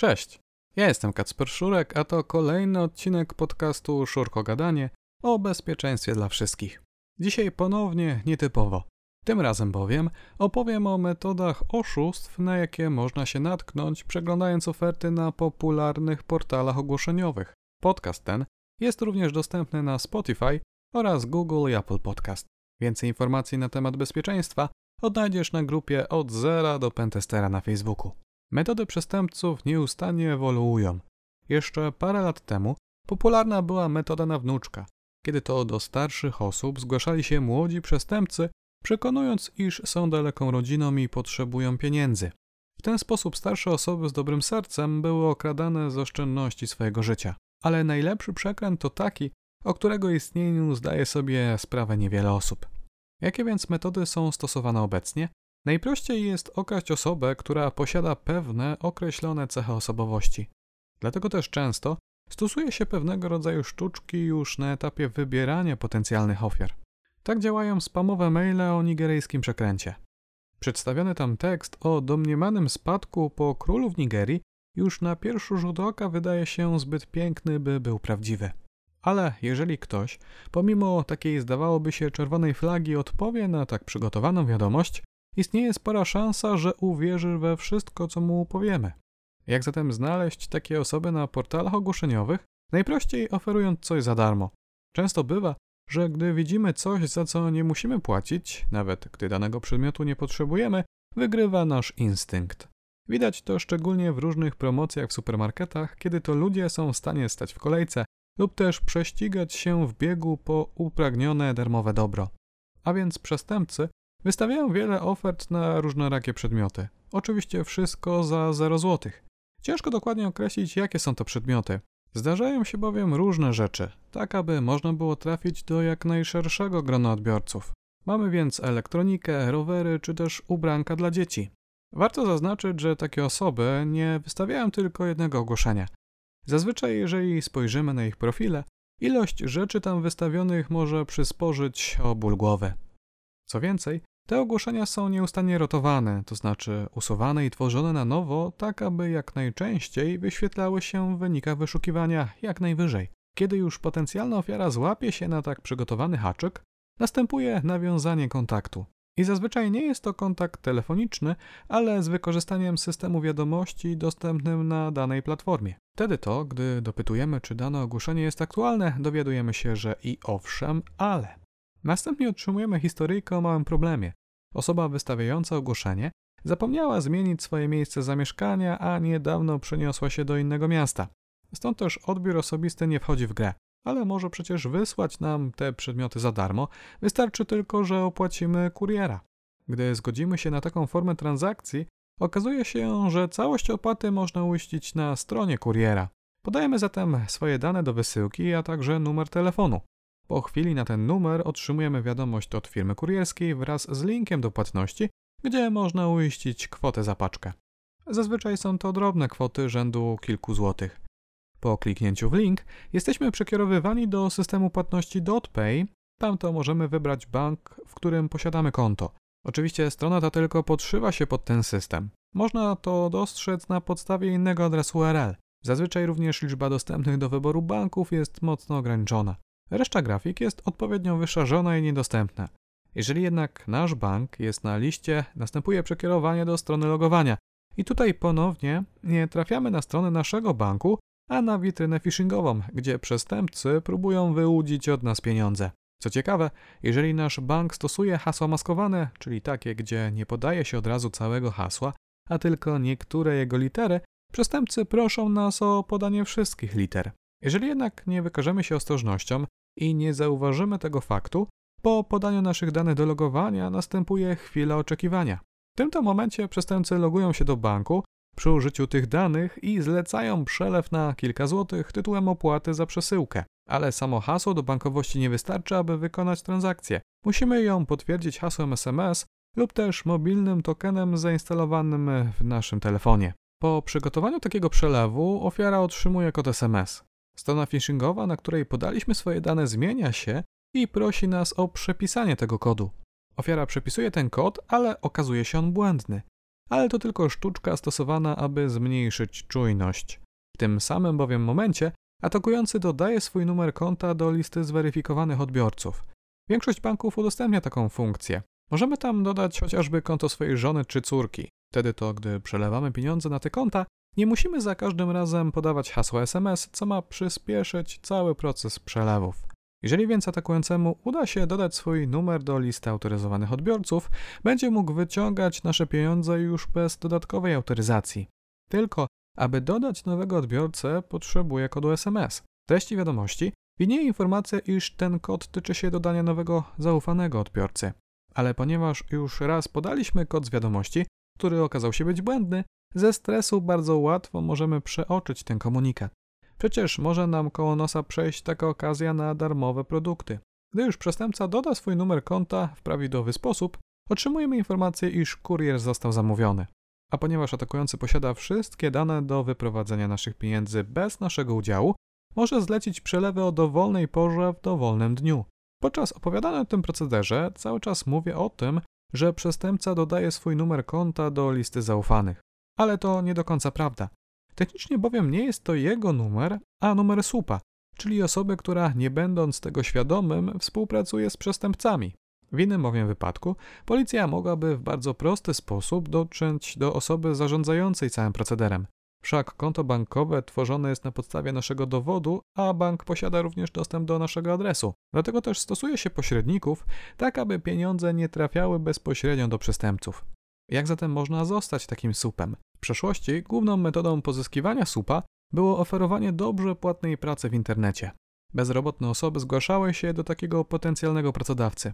Cześć, ja jestem Kacper Szurek, a to kolejny odcinek podcastu Szurko Gadanie o bezpieczeństwie dla wszystkich. Dzisiaj ponownie nietypowo. Tym razem bowiem opowiem o metodach oszustw, na jakie można się natknąć, przeglądając oferty na popularnych portalach ogłoszeniowych. Podcast ten jest również dostępny na Spotify oraz Google i Apple Podcast. Więcej informacji na temat bezpieczeństwa odnajdziesz na grupie od zera do pentestera na Facebooku. Metody przestępców nieustannie ewoluują. Jeszcze parę lat temu popularna była metoda na wnuczka, kiedy to do starszych osób zgłaszali się młodzi przestępcy, przekonując, iż są daleką rodziną i potrzebują pieniędzy. W ten sposób starsze osoby z dobrym sercem były okradane z oszczędności swojego życia. Ale najlepszy przekręt to taki, o którego istnieniu zdaje sobie sprawę niewiele osób. Jakie więc metody są stosowane obecnie? Najprościej jest okraść osobę, która posiada pewne określone cechy osobowości. Dlatego też często stosuje się pewnego rodzaju sztuczki już na etapie wybierania potencjalnych ofiar. Tak działają spamowe maile o nigeryjskim przekręcie. Przedstawiony tam tekst o domniemanym spadku po królu w Nigerii już na pierwszy rzut oka wydaje się zbyt piękny, by był prawdziwy. Ale jeżeli ktoś, pomimo takiej zdawałoby się czerwonej flagi, odpowie na tak przygotowaną wiadomość, istnieje spora szansa, że uwierzy we wszystko, co mu powiemy. Jak zatem znaleźć takie osoby na portalach ogłoszeniowych? Najprościej oferując coś za darmo. Często bywa, że gdy widzimy coś, za co nie musimy płacić, nawet gdy danego przedmiotu nie potrzebujemy, wygrywa nasz instynkt. Widać to szczególnie w różnych promocjach w supermarketach, kiedy to ludzie są w stanie stać w kolejce lub też prześcigać się w biegu po upragnione darmowe dobro. A więc przestępcy wystawiają wiele ofert na różnorakie przedmioty. Oczywiście wszystko za 0 zł. Ciężko dokładnie określić, jakie są to przedmioty. Zdarzają się bowiem różne rzeczy, tak aby można było trafić do jak najszerszego grona odbiorców. Mamy więc elektronikę, rowery czy też ubranka dla dzieci. Warto zaznaczyć, że takie osoby nie wystawiają tylko jednego ogłoszenia. Zazwyczaj, jeżeli spojrzymy na ich profile, ilość rzeczy tam wystawionych może przysporzyć o ból głowy. Co więcej, te ogłoszenia są nieustannie rotowane, to znaczy usuwane i tworzone na nowo, tak aby jak najczęściej wyświetlały się w wynikach wyszukiwania jak najwyżej. Kiedy już potencjalna ofiara złapie się na tak przygotowany haczyk, następuje nawiązanie kontaktu. I zazwyczaj nie jest to kontakt telefoniczny, ale z wykorzystaniem systemu wiadomości dostępnym na danej platformie. Wtedy to, gdy dopytujemy, czy dane ogłoszenie jest aktualne, dowiadujemy się, że i owszem, ale. Następnie otrzymujemy historyjkę o małym problemie. Osoba wystawiająca ogłoszenie zapomniała zmienić swoje miejsce zamieszkania, a niedawno przeniosła się do innego miasta. Stąd też odbiór osobisty nie wchodzi w grę ale może przecież wysłać nam te przedmioty za darmo, wystarczy tylko, że opłacimy kuriera. Gdy zgodzimy się na taką formę transakcji, okazuje się, że całość opłaty można uiścić na stronie kuriera. Podajemy zatem swoje dane do wysyłki, a także numer telefonu. Po chwili na ten numer otrzymujemy wiadomość od firmy kurierskiej wraz z linkiem do płatności, gdzie można uiścić kwotę za paczkę. Zazwyczaj są to drobne kwoty rzędu kilku złotych. Po kliknięciu w link jesteśmy przekierowywani do systemu płatności DotPay. Tam to możemy wybrać bank, w którym posiadamy konto. Oczywiście strona ta tylko podszywa się pod ten system. Można to dostrzec na podstawie innego adresu URL. Zazwyczaj również liczba dostępnych do wyboru banków jest mocno ograniczona. Reszta grafik jest odpowiednio wyszarzona i niedostępna. Jeżeli jednak nasz bank jest na liście, następuje przekierowanie do strony logowania. I tutaj ponownie nie trafiamy na stronę naszego banku, a na witrynę phishingową, gdzie przestępcy próbują wyłudzić od nas pieniądze. Co ciekawe, jeżeli nasz bank stosuje hasła maskowane, czyli takie, gdzie nie podaje się od razu całego hasła, a tylko niektóre jego litery, przestępcy proszą nas o podanie wszystkich liter. Jeżeli jednak nie wykażemy się ostrożnością i nie zauważymy tego faktu, po podaniu naszych danych do logowania następuje chwila oczekiwania. W tym to momencie przestępcy logują się do banku, przy użyciu tych danych i zlecają przelew na kilka złotych tytułem opłaty za przesyłkę. Ale samo hasło do bankowości nie wystarczy, aby wykonać transakcję. Musimy ją potwierdzić hasłem SMS lub też mobilnym tokenem zainstalowanym w naszym telefonie. Po przygotowaniu takiego przelewu ofiara otrzymuje kod SMS. Strona phishingowa, na której podaliśmy swoje dane, zmienia się i prosi nas o przepisanie tego kodu. Ofiara przepisuje ten kod, ale okazuje się on błędny. ale to tylko sztuczka stosowana, aby zmniejszyć czujność. W tym samym bowiem momencie atakujący dodaje swój numer konta do listy zweryfikowanych odbiorców. Większość banków udostępnia taką funkcję. Możemy tam dodać chociażby konto swojej żony czy córki. Wtedy to, gdy przelewamy pieniądze na te konta, nie musimy za każdym razem podawać hasła SMS, co ma przyspieszyć cały proces przelewów. Jeżeli więc atakującemu uda się dodać swój numer do listy autoryzowanych odbiorców, będzie mógł wyciągać nasze pieniądze już bez dodatkowej autoryzacji. Tylko, aby dodać nowego odbiorcę, potrzebuje kodu SMS. W treści wiadomości widnieje informacja, iż ten kod tyczy się dodania nowego zaufanego odbiorcy. Ale ponieważ już raz podaliśmy kod z wiadomości, który okazał się być błędny, ze stresu bardzo łatwo możemy przeoczyć ten komunikat. Przecież może nam koło nosa przejść taka okazja na darmowe produkty. Gdy już przestępca doda swój numer konta w prawidłowy sposób, otrzymujemy informację, iż kurier został zamówiony. A ponieważ atakujący posiada wszystkie dane do wyprowadzenia naszych pieniędzy bez naszego udziału, może zlecić przelewy o dowolnej porze w dowolnym dniu. Podczas opowiadania o tym procederze cały czas mówię o tym, że przestępca dodaje swój numer konta do listy zaufanych. Ale to nie do końca prawda. Technicznie bowiem nie jest to jego numer, a numer słupa, czyli osoby, która nie będąc tego świadomym współpracuje z przestępcami. W innym bowiem wypadku policja mogłaby w bardzo prosty sposób dotrzeć do osoby zarządzającej całym procederem. Wszak konto bankowe tworzone jest na podstawie naszego dowodu, a bank posiada również dostęp do naszego adresu. Dlatego też stosuje się pośredników, tak aby pieniądze nie trafiały bezpośrednio do przestępców. Jak zatem można zostać takim supem? W przeszłości główną metodą pozyskiwania supa było oferowanie dobrze płatnej pracy w internecie. Bezrobotne osoby zgłaszały się do takiego potencjalnego pracodawcy.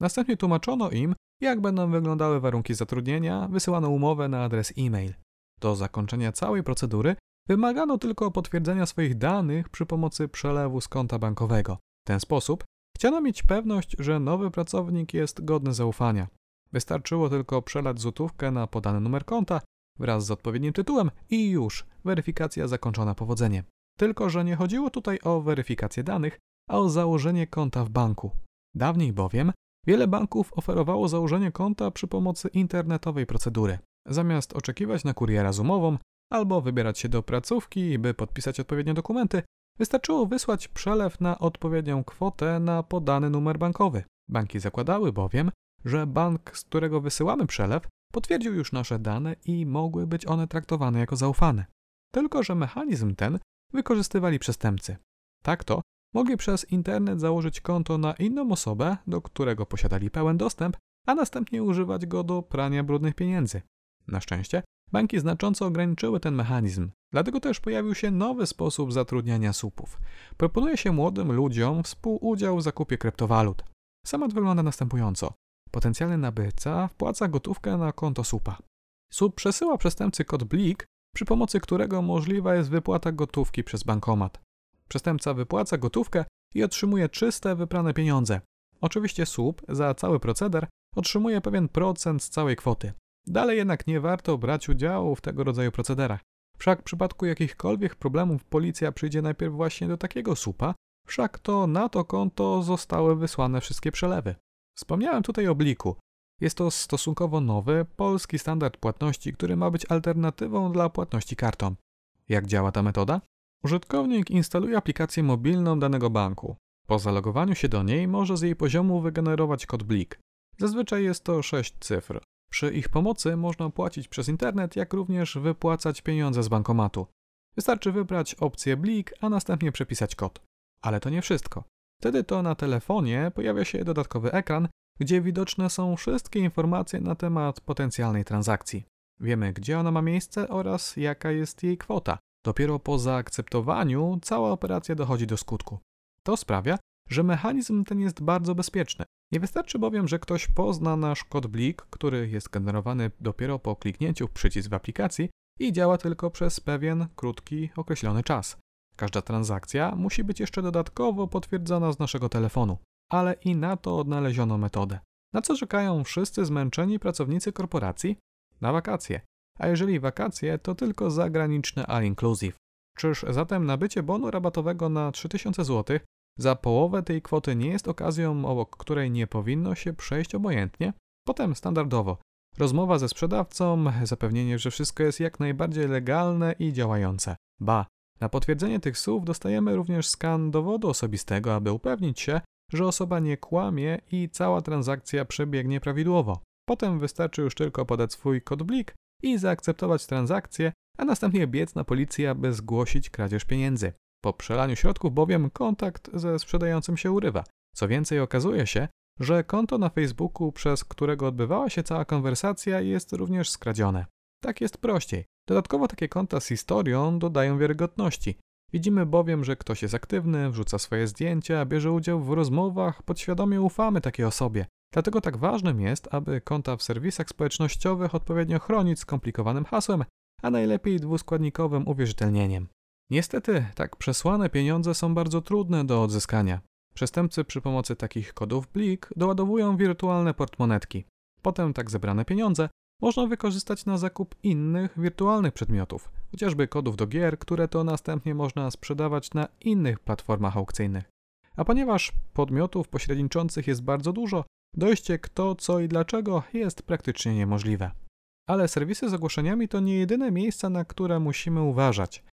Następnie tłumaczono im, jak będą wyglądały warunki zatrudnienia, wysyłano umowę na adres e-mail. Do zakończenia całej procedury wymagano tylko potwierdzenia swoich danych przy pomocy przelewu z konta bankowego. W ten sposób chciano mieć pewność, że nowy pracownik jest godny zaufania. Wystarczyło tylko przelać złotówkę na podany numer konta wraz z odpowiednim tytułem i już weryfikacja zakończona powodzeniem. Tylko, że nie chodziło tutaj o weryfikację danych, a o założenie konta w banku. Dawniej bowiem wiele banków oferowało założenie konta przy pomocy internetowej procedury. Zamiast oczekiwać na kuriera z umową albo wybierać się do placówki, by podpisać odpowiednie dokumenty, wystarczyło wysłać przelew na odpowiednią kwotę na podany numer bankowy. Banki zakładały bowiem, że bank, z którego wysyłamy przelew, potwierdził już nasze dane i mogły być one traktowane jako zaufane. Tylko, że mechanizm ten wykorzystywali przestępcy. Tak to mogli przez internet założyć konto na inną osobę, do którego posiadali pełen dostęp, a następnie używać go do prania brudnych pieniędzy. Na szczęście banki znacząco ograniczyły ten mechanizm, dlatego też pojawił się nowy sposób zatrudniania słupów. Proponuje się młodym ludziom współudział w zakupie kryptowalut. Schemat wygląda następująco. Potencjalny nabywca wpłaca gotówkę na konto słupa. Słup przesyła przestępcy kod BLIK, przy pomocy którego możliwa jest wypłata gotówki przez bankomat. Przestępca wypłaca gotówkę i otrzymuje czyste, wyprane pieniądze. Oczywiście słup za cały proceder otrzymuje pewien procent z całej kwoty. Dalej jednak nie warto brać udziału w tego rodzaju procederach. Wszak w przypadku jakichkolwiek problemów policja przyjdzie najpierw właśnie do takiego słupa, wszak to na to konto zostały wysłane wszystkie przelewy. Wspomniałem tutaj o Bliku. Jest to stosunkowo nowy, polski standard płatności, który ma być alternatywą dla płatności kartą. Jak działa ta metoda? Użytkownik instaluje aplikację mobilną danego banku. Po zalogowaniu się do niej może z jej poziomu wygenerować kod Blik. Zazwyczaj jest to 6 cyfr. Przy ich pomocy można płacić przez internet, jak również wypłacać pieniądze z bankomatu. Wystarczy wybrać opcję Blik, a następnie przepisać kod. Ale to nie wszystko. Wtedy to na telefonie pojawia się dodatkowy ekran, gdzie widoczne są wszystkie informacje na temat potencjalnej transakcji. Wiemy, gdzie ona ma miejsce oraz jaka jest jej kwota. Dopiero po zaakceptowaniu cała operacja dochodzi do skutku. To sprawia, że mechanizm ten jest bardzo bezpieczny. Nie wystarczy bowiem, że ktoś pozna nasz kod blik, który jest generowany dopiero po kliknięciu w przycisk w aplikacji i działa tylko przez pewien krótki, określony czas. Każda transakcja musi być jeszcze dodatkowo potwierdzona z naszego telefonu, ale i na to odnaleziono metodę. Na co czekają wszyscy zmęczeni pracownicy korporacji? Na wakacje. A jeżeli wakacje, to tylko zagraniczne all inclusive. Czyż zatem nabycie bonu rabatowego na 3000 zł za połowę tej kwoty nie jest okazją, obok której nie powinno się przejść obojętnie? Potem standardowo rozmowa ze sprzedawcą, zapewnienie, że wszystko jest jak najbardziej legalne i działające. Ba, na potwierdzenie tych słów dostajemy również skan dowodu osobistego, aby upewnić się, że osoba nie kłamie i cała transakcja przebiegnie prawidłowo. Potem wystarczy już tylko podać swój kod blik i zaakceptować transakcję, a następnie biec na policję, aby zgłosić kradzież pieniędzy. Po przelaniu środków bowiem kontakt ze sprzedającym się urywa. Co więcej, okazuje się, że konto na Facebooku, przez którego odbywała się cała konwersacja, jest również skradzione. Tak jest prościej. Dodatkowo takie konta z historią dodają wiarygodności. Widzimy bowiem, że ktoś jest aktywny, wrzuca swoje zdjęcia, bierze udział w rozmowach, podświadomie ufamy takiej osobie. Dlatego tak ważnym jest, aby konta w serwisach społecznościowych odpowiednio chronić skomplikowanym hasłem, a najlepiej dwuskładnikowym uwierzytelnieniem. Niestety, tak przesłane pieniądze są bardzo trudne do odzyskania. Przestępcy przy pomocy takich kodów blik doładowują wirtualne portmonetki. Potem tak zebrane pieniądze można wykorzystać na zakup innych wirtualnych przedmiotów, chociażby kodów do gier, które to następnie można sprzedawać na innych platformach aukcyjnych. A ponieważ podmiotów pośredniczących jest bardzo dużo, dojście kto, co i dlaczego jest praktycznie niemożliwe. Ale serwisy z ogłoszeniami to nie jedyne miejsca, na które musimy uważać.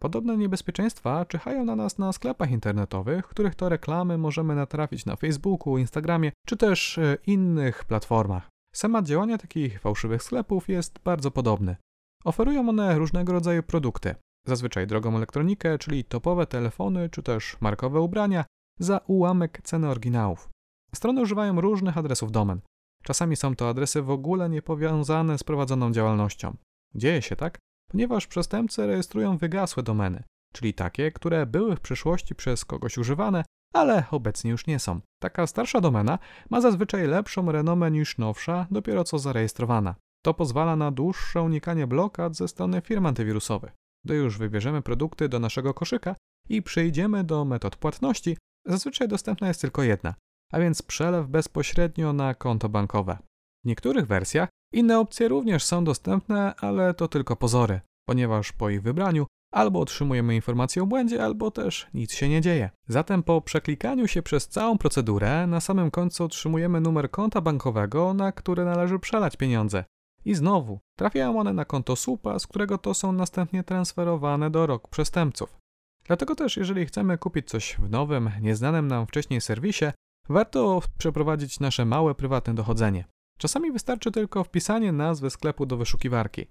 Podobne niebezpieczeństwa czyhają na nas na sklepach internetowych, których to reklamy możemy natrafić na Facebooku, Instagramie czy też e, innych platformach. Schemat działania takich fałszywych sklepów jest bardzo podobny. Oferują one różnego rodzaju produkty, zazwyczaj drogą elektronikę, czyli topowe telefony czy też markowe ubrania za ułamek ceny oryginałów. Strony używają różnych adresów domen. Czasami są to adresy w ogóle niepowiązane z prowadzoną działalnością. Dzieje się tak, ponieważ przestępcy rejestrują wygasłe domeny, czyli takie, które były w przyszłości przez kogoś używane, ale obecnie już nie są. Taka starsza domena ma zazwyczaj lepszą renomę niż nowsza, dopiero co zarejestrowana. To pozwala na dłuższe unikanie blokad ze strony firm antywirusowych. Gdy już wybierzemy produkty do naszego koszyka i przejdziemy do metod płatności, zazwyczaj dostępna jest tylko jedna, a więc przelew bezpośrednio na konto bankowe. W niektórych wersjach inne opcje również są dostępne, ale to tylko pozory, ponieważ po ich wybraniu albo otrzymujemy informację o błędzie, albo też nic się nie dzieje. Zatem po przeklikaniu się przez całą procedurę, na samym końcu otrzymujemy numer konta bankowego, na które należy przelać pieniądze. I znowu, trafiają one na konto słupa, z którego to są następnie transferowane do rok przestępców. Dlatego też, jeżeli chcemy kupić coś w nowym, nieznanym nam wcześniej serwisie, warto przeprowadzić nasze małe prywatne dochodzenie. Czasami wystarczy tylko wpisanie nazwy sklepu do wyszukiwarki.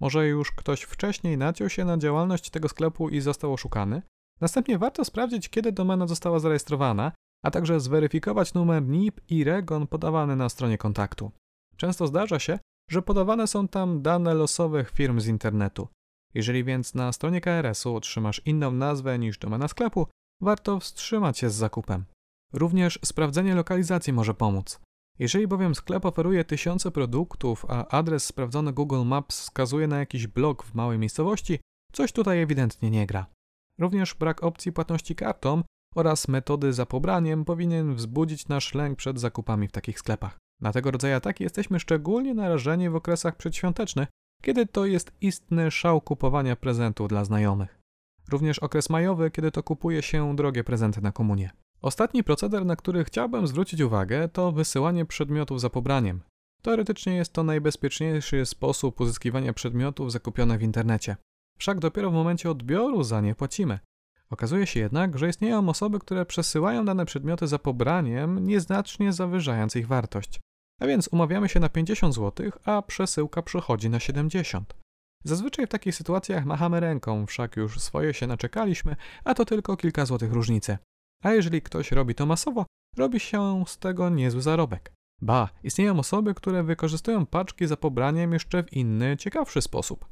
Może już ktoś wcześniej naciął się na działalność tego sklepu i został oszukany? Następnie warto sprawdzić, kiedy domena została zarejestrowana, a także zweryfikować numer NIP i REGON podawany na stronie kontaktu. Często zdarza się, że podawane są tam dane losowych firm z internetu. Jeżeli więc na stronie KRS-u otrzymasz inną nazwę niż domena sklepu, warto wstrzymać się z zakupem. Również sprawdzenie lokalizacji może pomóc. Jeżeli bowiem sklep oferuje tysiące produktów, a adres sprawdzony Google Maps wskazuje na jakiś blok w małej miejscowości, coś tutaj ewidentnie nie gra. Również brak opcji płatności kartą oraz metody za pobraniem powinien wzbudzić nasz lęk przed zakupami w takich sklepach. Na tego rodzaju ataki jesteśmy szczególnie narażeni w okresach przedświątecznych, kiedy to jest istny szał kupowania prezentów dla znajomych. Również okres majowy, kiedy to kupuje się drogie prezenty na komunie. Ostatni proceder, na który chciałbym zwrócić uwagę, to wysyłanie przedmiotów za pobraniem. Teoretycznie jest to najbezpieczniejszy sposób uzyskiwania przedmiotów zakupionych w internecie. Wszak dopiero w momencie odbioru za nie płacimy. Okazuje się jednak, że istnieją osoby, które przesyłają dane przedmioty za pobraniem, nieznacznie zawyżając ich wartość. A więc umawiamy się na 50 zł, a przesyłka przychodzi na 70. Zazwyczaj w takich sytuacjach machamy ręką, wszak już swoje się naczekaliśmy, a to tylko kilka złotych różnicy. A jeżeli ktoś robi to masowo, robi się z tego niezły zarobek. Ba, istnieją osoby, które wykorzystują paczki za pobraniem jeszcze w inny, ciekawszy sposób.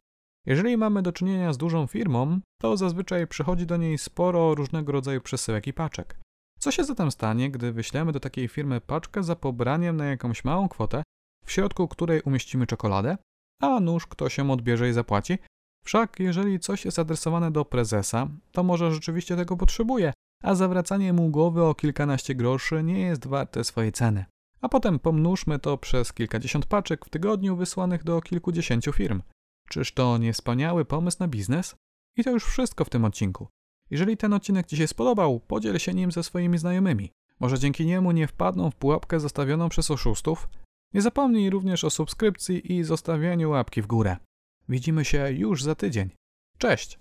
Jeżeli mamy do czynienia z dużą firmą, to zazwyczaj przychodzi do niej sporo różnego rodzaju przesyłek i paczek. Co się zatem stanie, gdy wyślemy do takiej firmy paczkę za pobraniem na jakąś małą kwotę, w środku której umieścimy czekoladę, a nóż ktoś ją odbierze i zapłaci? Wszak jeżeli coś jest adresowane do prezesa, to może rzeczywiście tego potrzebuje, a zawracanie mu głowy o kilkanaście groszy nie jest warte swojej ceny. A potem pomnóżmy to przez kilkadziesiąt paczek w tygodniu wysłanych do kilkudziesięciu firm. Czyż to nie wspaniały pomysł na biznes? I to już wszystko w tym odcinku. Jeżeli ten odcinek Ci się spodobał, podziel się nim ze swoimi znajomymi. Może dzięki niemu nie wpadną w pułapkę zostawioną przez oszustów? Nie zapomnij również o subskrypcji i zostawianiu łapki w górę. Widzimy się już za tydzień. Cześć!